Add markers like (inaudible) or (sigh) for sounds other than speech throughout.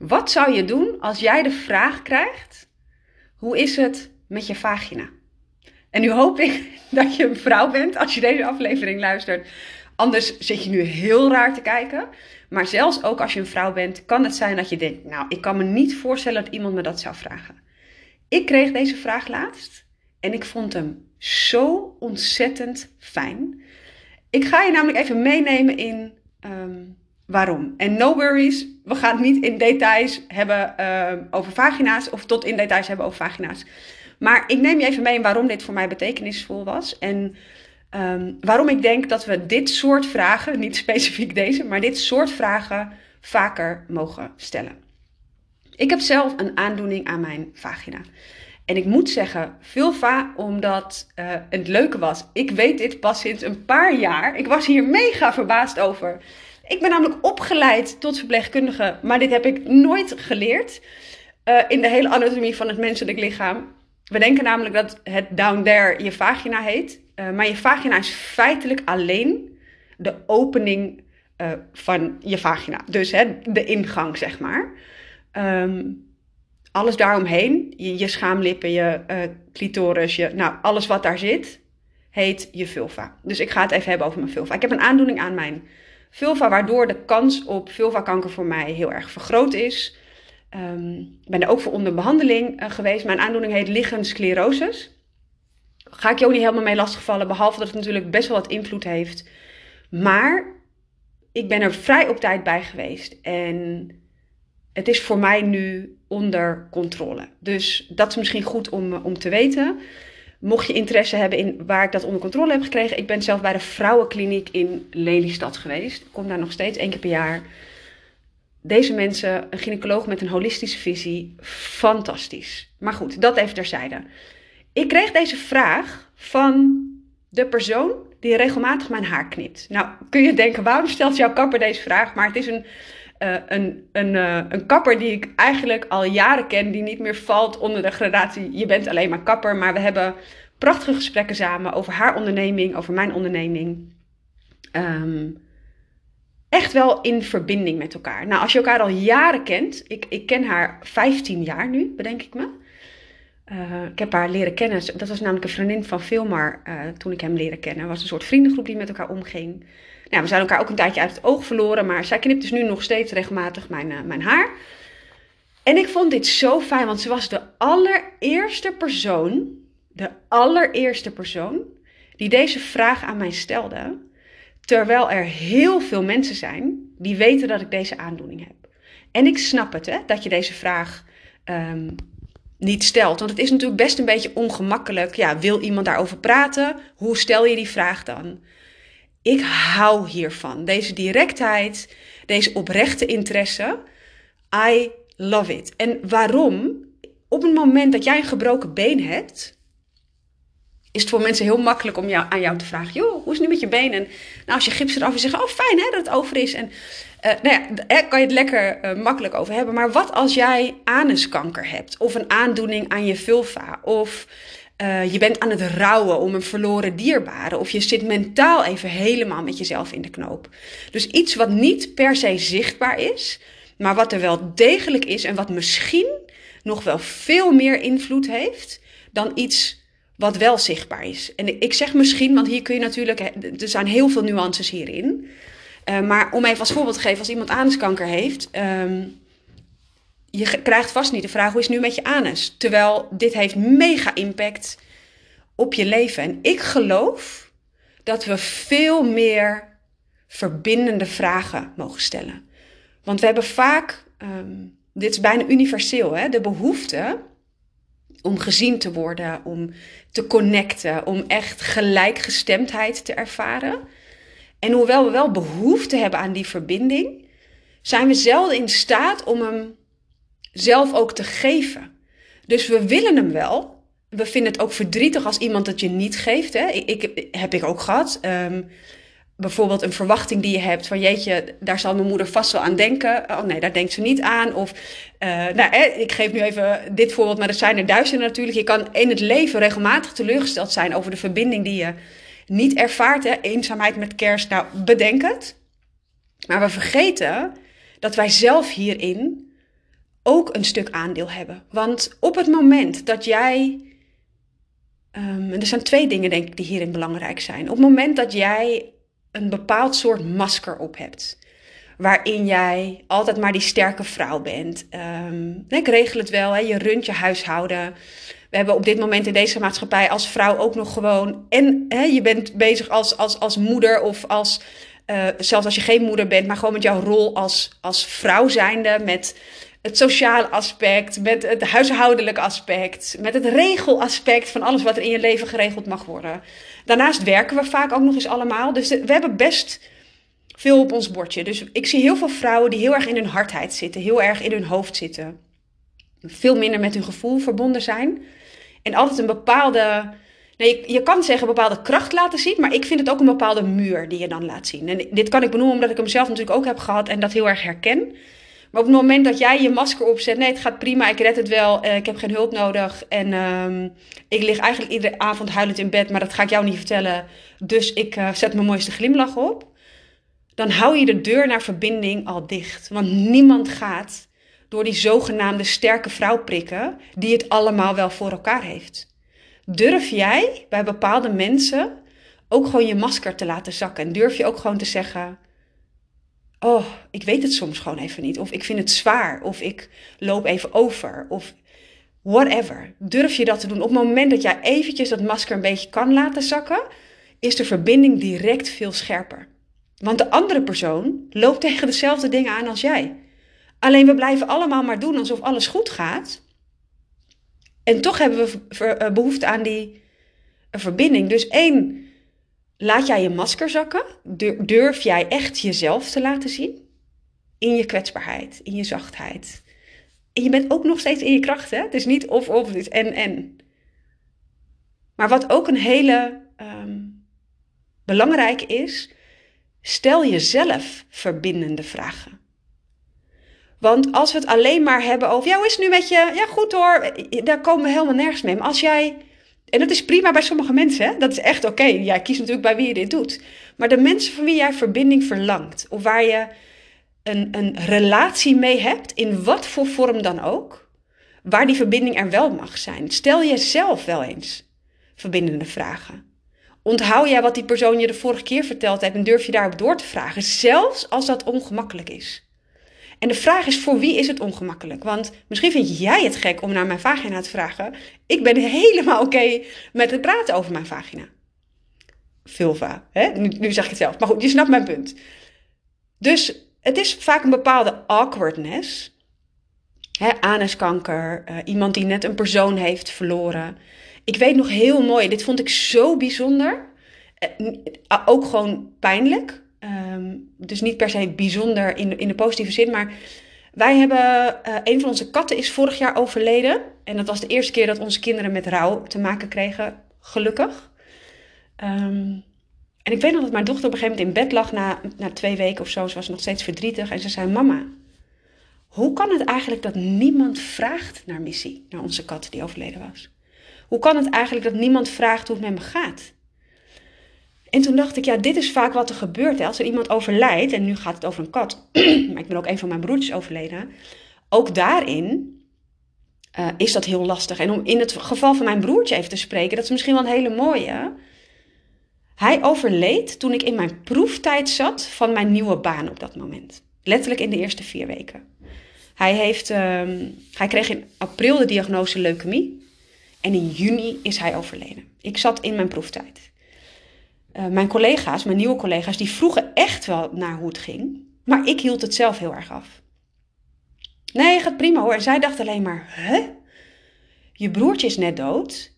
Wat zou je doen als jij de vraag krijgt: hoe is het met je vagina? En nu hoop ik (laughs) dat je een vrouw bent als je deze aflevering luistert. Anders zit je nu heel raar te kijken. Maar zelfs ook als je een vrouw bent, kan het zijn dat je denkt: Nou, ik kan me niet voorstellen dat iemand me dat zou vragen. Ik kreeg deze vraag laatst en ik vond hem zo ontzettend fijn. Ik ga je namelijk even meenemen in ehm, waarom. En no worries, we gaan het niet in details hebben uh, over vagina's of tot in details hebben over vagina's. Maar ik neem je even mee in waarom dit voor mij betekenisvol was. En um, waarom ik denk dat we dit soort vragen, niet specifiek deze, maar dit soort vragen vaker mogen stellen. Ik heb zelf een aandoening aan mijn vagina. En ik moet zeggen, vulva, omdat uh, het leuke was. Ik weet dit pas sinds een paar jaar. Ik was hier mega verbaasd over. Ik ben namelijk opgeleid tot verpleegkundige, maar dit heb ik nooit geleerd uh, in de hele anatomie van het menselijk lichaam. We denken namelijk dat het down there je vagina heet, uh, maar je vagina is feitelijk alleen de opening uh, van je vagina. Dus hè, de ingang, zeg maar. Um, alles daaromheen, je, je schaamlippen, je clitoris, je, nou, alles wat daar zit, heet je vulva. Dus ik ga het even hebben over mijn vulva. Ik heb een aandoening aan mijn vulva, waardoor de kans op vulvakanker voor mij heel erg vergroot is. Um, ik ben er ook voor onder behandeling uh, geweest. Mijn aandoening heet lichensclerosis. Ga ik je ook niet helemaal mee lastigvallen, behalve dat het natuurlijk best wel wat invloed heeft. Maar ik ben er vrij op tijd bij geweest. En het is voor mij nu onder controle. Dus dat is misschien goed om, om te weten. Mocht je interesse hebben in waar ik dat onder controle heb gekregen, ik ben zelf bij de vrouwenkliniek in Lelystad geweest. Ik kom daar nog steeds één keer per jaar. Deze mensen, een gynaecoloog met een holistische visie, fantastisch. Maar goed, dat even terzijde. Ik kreeg deze vraag van de persoon die regelmatig mijn haar knipt. Nou, kun je denken, waarom stelt jouw kapper deze vraag? Maar het is een, uh, een, een, uh, een kapper die ik eigenlijk al jaren ken, die niet meer valt onder de gradatie. Je bent alleen maar kapper, maar we hebben prachtige gesprekken samen over haar onderneming, over mijn onderneming. Um, echt wel in verbinding met elkaar. Nou, als je elkaar al jaren kent, ik, ik ken haar 15 jaar nu, bedenk ik me. Uh, ik heb haar leren kennen. Dat was namelijk een vriendin van Filmar uh, toen ik hem leren kennen. Het was een soort vriendengroep die met elkaar omging. Nou, we zijn elkaar ook een tijdje uit het oog verloren. Maar zij knipt dus nu nog steeds regelmatig mijn, uh, mijn haar. En ik vond dit zo fijn, want ze was de allereerste persoon, de allereerste persoon, die deze vraag aan mij stelde. Terwijl er heel veel mensen zijn die weten dat ik deze aandoening heb. En ik snap het, hè, dat je deze vraag um, niet stelt. Want het is natuurlijk best een beetje ongemakkelijk. Ja, wil iemand daarover praten? Hoe stel je die vraag dan? Ik hou hiervan. Deze directheid, deze oprechte interesse. I love it. En waarom? Op het moment dat jij een gebroken been hebt, is het voor mensen heel makkelijk om jou, aan jou te vragen: joh, hoe is het nu met je been? En nou, als je gips eraf is, zeggen: oh, fijn hè, dat het over is. En uh, nou ja, daar kan je het lekker uh, makkelijk over hebben. Maar wat als jij anuskanker hebt, of een aandoening aan je vulva, of uh, je bent aan het rouwen om een verloren dierbare, of je zit mentaal even helemaal met jezelf in de knoop. Dus iets wat niet per se zichtbaar is, maar wat er wel degelijk is en wat misschien nog wel veel meer invloed heeft dan iets wat wel zichtbaar is. En ik zeg misschien, want hier kun je natuurlijk, er zijn heel veel nuances hierin. Uh, maar om even als voorbeeld te geven, als iemand anuskanker heeft, um, je krijgt vast niet de vraag hoe is het nu met je anus? Terwijl dit heeft mega impact op je leven. En ik geloof dat we veel meer verbindende vragen mogen stellen. Want we hebben vaak, um, dit is bijna universeel, hè, de behoefte om gezien te worden, om te connecten, om echt gelijkgestemdheid te ervaren. En hoewel we wel behoefte hebben aan die verbinding, zijn we zelden in staat om hem zelf ook te geven. Dus we willen hem wel. We vinden het ook verdrietig als iemand het je niet geeft. Hè? Ik, ik heb ik ook gehad. Um, bijvoorbeeld een verwachting die je hebt van jeetje, daar zal mijn moeder vast wel aan denken. Oh nee, daar denkt ze niet aan. Of, uh, nou, ik geef nu even dit voorbeeld, maar er zijn er duizenden natuurlijk. Je kan in het leven regelmatig teleurgesteld zijn over de verbinding die je niet ervaart. Hè? Eenzaamheid met kerst, nou, bedenk het. Maar we vergeten dat wij zelf hierin ook een stuk aandeel hebben. Want op het moment dat jij. Um, er zijn twee dingen, denk ik, die hierin belangrijk zijn. Op het moment dat jij een bepaald soort masker op hebt. Waarin jij altijd maar die sterke vrouw bent. Um, ik regel het wel, hè, je runt je huishouden. We hebben op dit moment in deze maatschappij als vrouw ook nog gewoon. En hè, je bent bezig als, als, als moeder of als. Uh, zelfs als je geen moeder bent, maar gewoon met jouw rol als, als vrouw zijnde. Met het sociale aspect, met het huishoudelijke aspect, met het regelaspect van alles wat er in je leven geregeld mag worden. Daarnaast werken we vaak ook nog eens allemaal. Dus we hebben best veel op ons bordje. Dus ik zie heel veel vrouwen die heel erg in hun hardheid zitten, heel erg in hun hoofd zitten. Veel minder met hun gevoel verbonden zijn. En altijd een bepaalde. Nee, je, kan zeggen bepaalde kracht laten zien, maar ik vind het ook een bepaalde muur die je dan laat zien. En dit kan ik benoemen omdat ik hem zelf natuurlijk ook heb gehad en dat heel erg herken. Maar op het moment dat jij je masker opzet, nee, het gaat prima, ik red het wel, eh, ik heb geen hulp nodig. En uh, ik lig eigenlijk iedere avond huilend in bed, maar dat ga ik jou niet vertellen. Dus ik uh, zet mijn mooiste glimlach op. Dan hou je de deur naar verbinding al dicht. Want niemand gaat door die zogenaamde sterke vrouw prikken, die het allemaal wel voor elkaar heeft. Durf jij bij bepaalde mensen ook gewoon je masker te laten zakken? En durf je ook gewoon te zeggen oh, ik weet het soms gewoon even niet. Of ik vind het zwaar. Of ik loop even over. Of whatever. Durf je dat te doen? Op het moment dat jij eventjes dat masker een beetje kan laten zakken, is de verbinding direct veel scherper. Want de andere persoon loopt tegen dezelfde dingen aan als jij. Alleen we blijven allemaal maar doen alsof alles goed gaat. En toch hebben we eh, behoefte aan die verbinding. Dus één, Laat jij je masker zakken? Durf jij echt jezelf te laten zien? In je kwetsbaarheid, in je zachtheid. En je bent ook nog steeds in je kracht, hè? Het is niet of of, het en en. Maar wat ook een hele um, belangrijk is, stel jezelf verbindende vragen. Want als we het alleen maar hebben over, ja, is nu met je? Ja, goed hoor, daar komen we helemaal nergens mee. Maar als jij en dat is prima bij sommige mensen, hè? dat is echt oké. Jij kiest natuurlijk bij wie je dit doet. Maar de mensen van wie jij verbinding verlangt, of waar je een, een relatie mee hebt, in wat voor vorm dan ook, waar die verbinding er wel mag zijn, stel jezelf wel eens verbindende vragen. Onthoud jij wat die persoon je de vorige keer verteld heeft en durf je daarop door te vragen, zelfs als dat ongemakkelijk is. En de vraag is, voor wie is het ongemakkelijk? Want misschien vind jij het gek om naar mijn vagina te vragen. Ik ben helemaal oké met het praten over mijn vagina. Vulva, hè? Nu, zeg ik het zelf. Maar goed, je snapt mijn punt. Dus het is vaak een bepaalde awkwardness. Hè, anuskanker, uh, iemand die net een persoon heeft verloren. Ik weet nog heel mooi, dit vond ik zo bijzonder. Uh, ook gewoon pijnlijk. Ehm, dus niet per se bijzonder in, in de positieve zin, maar wij hebben, uh, een van onze katten is vorig jaar overleden. En dat was de eerste keer dat onze kinderen met rouw te maken kregen, gelukkig. Ehm, en ik weet nog dat mijn dochter op een gegeven moment in bed lag na, na twee weken of zo. Ze was nog steeds verdrietig en ze zei, mama, hoe kan het eigenlijk dat niemand vraagt naar Missy, naar onze kat die overleden was? Hoe kan het eigenlijk dat niemand vraagt hoe het met me gaat? En toen dacht ik, ja, dit is vaak wat er gebeurt. Hè. Als er iemand overlijdt, en nu gaat het over een kat, (clears throat) maar ik ben ook een van mijn broertjes overleden. Ook daarin uh, is dat heel lastig. En om in het geval van mijn broertje even te spreken, dat is misschien wel een hele mooie. Hij overleed toen ik in mijn proeftijd zat van mijn nieuwe baan op dat moment. Letterlijk in de eerste vier weken. Hij, heeft, uh, hij kreeg in april de diagnose leukemie. En in juni is hij overleden. Ik zat in mijn proeftijd. Eh, mijn collega's, mijn nieuwe collega's, die vroegen echt wel naar hoe het ging. Maar ik hield het zelf heel erg af. Nee, gaat prima hoor. En zij dacht alleen maar, hè? Je broertje is net dood.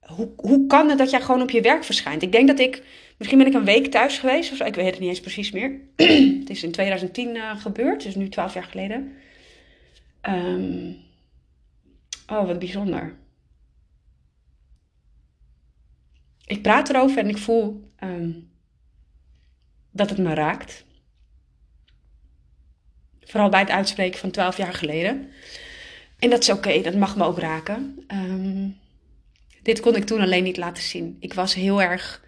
Hoe, hoe kan het dat jij gewoon op je werk verschijnt? Ik denk dat ik, misschien ben ik een week thuis geweest, of zo, ik weet het niet eens precies meer. (clears throat) het is in 2010 uh, eh, gebeurd, dus nu 12 jaar geleden. Um, oh, wat bijzonder. Ik praat erover en ik voel um, dat het me raakt. Vooral bij het uitspreken van 12 jaar geleden. En dat is oké, dat mag me ook raken. Um, dit kon ik toen alleen niet laten zien. Ik was heel erg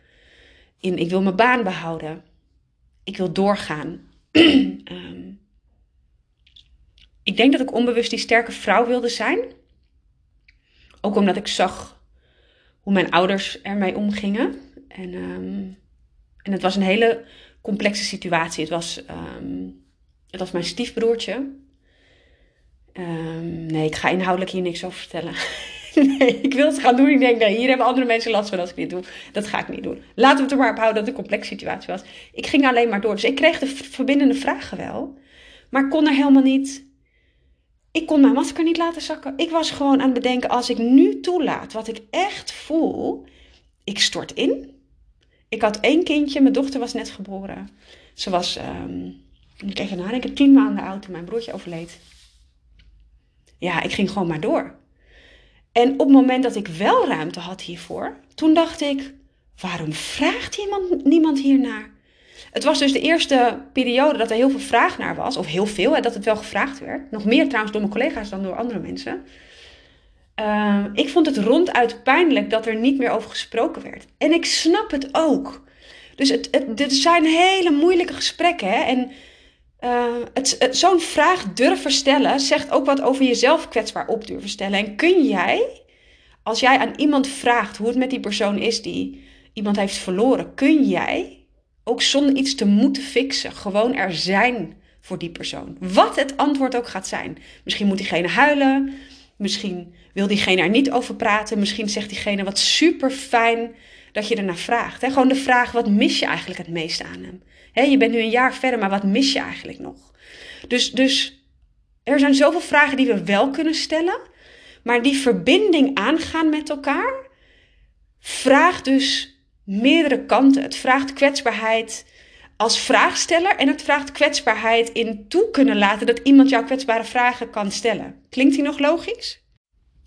in, ik wil mijn baan behouden. Ik wil doorgaan. um, (clears throat) ik denk dat ik onbewust die sterke vrouw wilde zijn. Ook omdat ik zag hoe mijn ouders ermee omgingen. En, ehm, en het was een hele complexe situatie. Het was, ehm, het was mijn stiefbroertje. Um, nee, ik ga inhoudelijk hier niks over vertellen. (laughs) nee, ik wil het gaan doen. Ik denk, nee, hier hebben andere mensen last van als ik dit doe. Dat ga ik niet doen. Laten we het er maar op houden dat het een complexe situatie was. Ik ging alleen maar door. Dus ik kreeg de verbindende vragen wel. Maar kon er helemaal niet... Ik kon mijn masker niet laten zakken. Ik was gewoon aan het bedenken, als ik nu toelaat wat ik echt voel... Ik stort in. Ik had één kindje, mijn dochter was net geboren. Ze was, um, ik even nadenken, tien maanden oud toen mijn broertje overleed. Ja, ik ging gewoon maar door. En op het moment dat ik wel ruimte had hiervoor, toen dacht ik, waarom vraagt iemand, niemand hiernaar? Het was dus de eerste periode dat er heel veel vraag naar was, of heel veel, hè, dat het wel gevraagd werd. Nog meer trouwens door mijn collega's dan door andere mensen. Uh, ik vond het ronduit pijnlijk dat er niet meer over gesproken werd. En ik snap het ook. Dus het, het, dit zijn hele moeilijke gesprekken. Hè? En uh, het, het, zo'n vraag durven stellen zegt ook wat over jezelf kwetsbaar op durven stellen. En kun jij, als jij aan iemand vraagt hoe het met die persoon is die iemand heeft verloren, kun jij ook zonder iets te moeten fixen, gewoon er zijn voor die persoon. Wat het antwoord ook gaat zijn. Misschien moet diegene huilen, misschien wil diegene er niet over praten, misschien zegt diegene wat super fijn dat je ernaar vraagt. Gewoon de vraag: wat mis je eigenlijk het meest aan hem? je bent nu een jaar verder, maar wat mis je eigenlijk nog? Dus, dus er zijn zoveel vragen die we wel kunnen stellen, maar die verbinding aangaan met elkaar vraagt dus meerdere kanten. Het vraagt kwetsbaarheid als vraagsteller en het vraagt kwetsbaarheid in toe kunnen laten dat iemand jouw kwetsbare vragen kan stellen. Klinkt die nog logisch?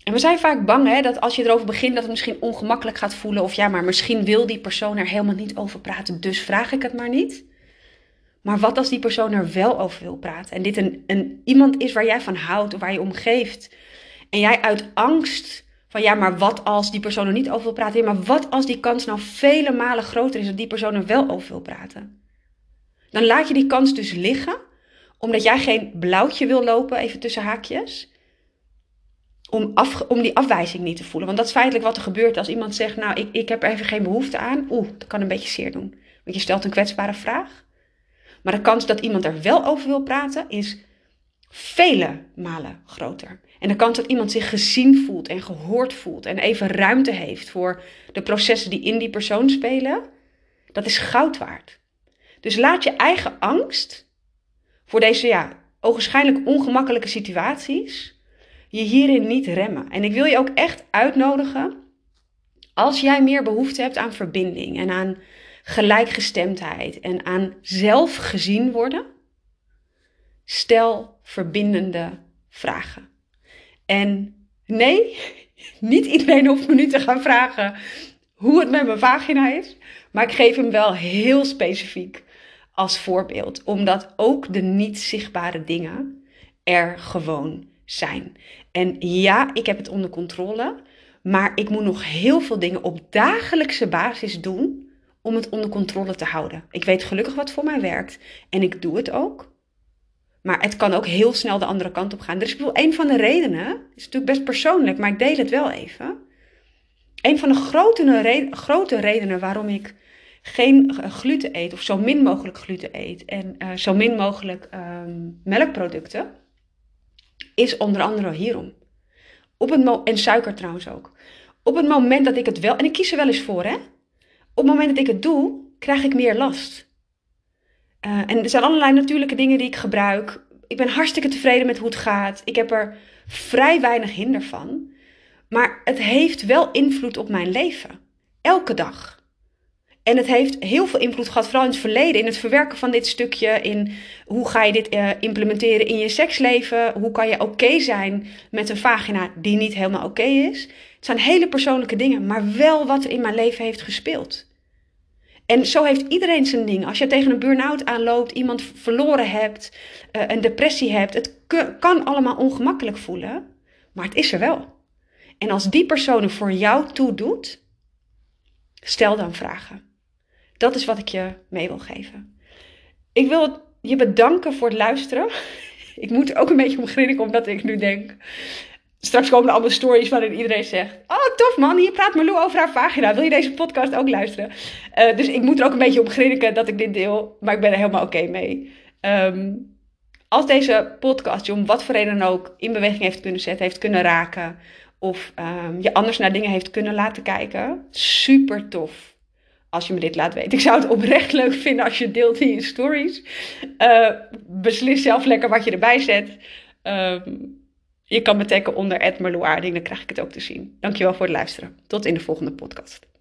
En we zijn vaak bang hè, dat als je erover begint dat het misschien ongemakkelijk gaat voelen. Of ja, maar misschien wil die persoon er helemaal niet over praten, dus vraag ik het maar niet. Maar wat als die persoon er wel over wil praten? En dit een, een, iemand is waar jij van houdt, waar je om geeft. En jij uit angst van ja, maar wat als die persoon er niet over wil praten? Ja, maar wat als die kans nou vele malen groter is dat die persoon er wel over wil praten? Dan laat je die kans dus liggen, omdat jij geen blauwtje wil lopen, even tussen haakjes om, af, om die afwijzing niet te voelen. Want dat is feitelijk wat er gebeurt als iemand zegt: Nou, ik, ik heb er even geen behoefte aan. Oeh, dat kan een beetje zeer doen. Want je stelt een kwetsbare vraag. Maar de kans dat iemand er wel over wil praten is vele malen groter. En de kans dat iemand zich gezien voelt en gehoord voelt en even ruimte heeft voor de processen die in die persoon spelen, dat is goud waard. Dus laat je eigen angst voor deze ja, ogenschijnlijk ongemakkelijke situaties je hierin niet remmen. En ik wil je ook echt uitnodigen, als jij meer behoefte hebt aan verbinding en aan gelijkgestemdheid en aan zelf gezien worden, stel verbindende vragen. En nee, (laughs) niet iedereen hoeft me nu te gaan vragen hoe het met mijn vagina is, maar ik geef hem wel heel specifiek als voorbeeld, omdat ook de niet zichtbare dingen er gewoon zijn. En ja, ik heb het onder controle, maar ik moet nog heel veel dingen op dagelijkse basis doen om het onder controle te houden. Ik weet gelukkig wat voor mij werkt en ik doe het ook. Maar het kan ook heel snel de andere kant op gaan. Dus ik bedoel, een van de redenen, is natuurlijk best persoonlijk, maar ik deel het wel even. Een van de grote, grote redenen waarom ik geen gluten eet, of zo min mogelijk gluten eet, en uh, zo min mogelijk um, melkproducten, is onder andere hierom. Op het en suiker trouwens ook. Op het moment dat ik het wel, en ik kies er wel eens voor, hè. Op het moment dat ik het doe, krijg ik meer last. Uh, en er zijn allerlei natuurlijke dingen die ik gebruik. Ik ben hartstikke tevreden met hoe het gaat. Ik heb er vrij weinig hinder van. Maar het heeft wel invloed op mijn leven. Elke dag. En het heeft heel veel invloed gehad, vooral in het verleden, in het verwerken van dit stukje, in hoe ga je dit uh, implementeren in je seksleven, hoe kan je oké zijn met een vagina die niet helemaal oké is. Het zijn hele persoonlijke dingen, maar wel wat er in mijn leven heeft gespeeld. En zo heeft iedereen zijn ding. Als je tegen een burn-out aanloopt, iemand verloren hebt, uh, een depressie hebt, het kan allemaal ongemakkelijk voelen, maar het is er wel. En als die persoon er voor jou toe doet, stel dan vragen. Dat is wat ik je mee wil geven. Ik wil je bedanken voor het luisteren. (laughs) ik moet ook een beetje om omdat ik nu denk... Straks komen er allemaal stories waarin iedereen zegt... Oh, tof man, hier praat Marlou over haar vagina. Wil je deze podcast ook luisteren? Uh, dus ik moet er ook een beetje om grinniken dat ik dit deel. Maar ik ben er helemaal oké mee. Um, als deze podcast je om wat voor reden dan ook in beweging heeft kunnen zetten, heeft kunnen raken, of um, je anders naar dingen heeft kunnen laten kijken, super tof als je me dit laat weten. Ik zou het oprecht (laughs) leuk vinden als je deelt in je stories. Uh, beslis zelf lekker wat je erbij zet. Um, je kan me taggen onder Ed dan krijg ik het ook te zien. Dankjewel voor het luisteren. Tot in de volgende podcast.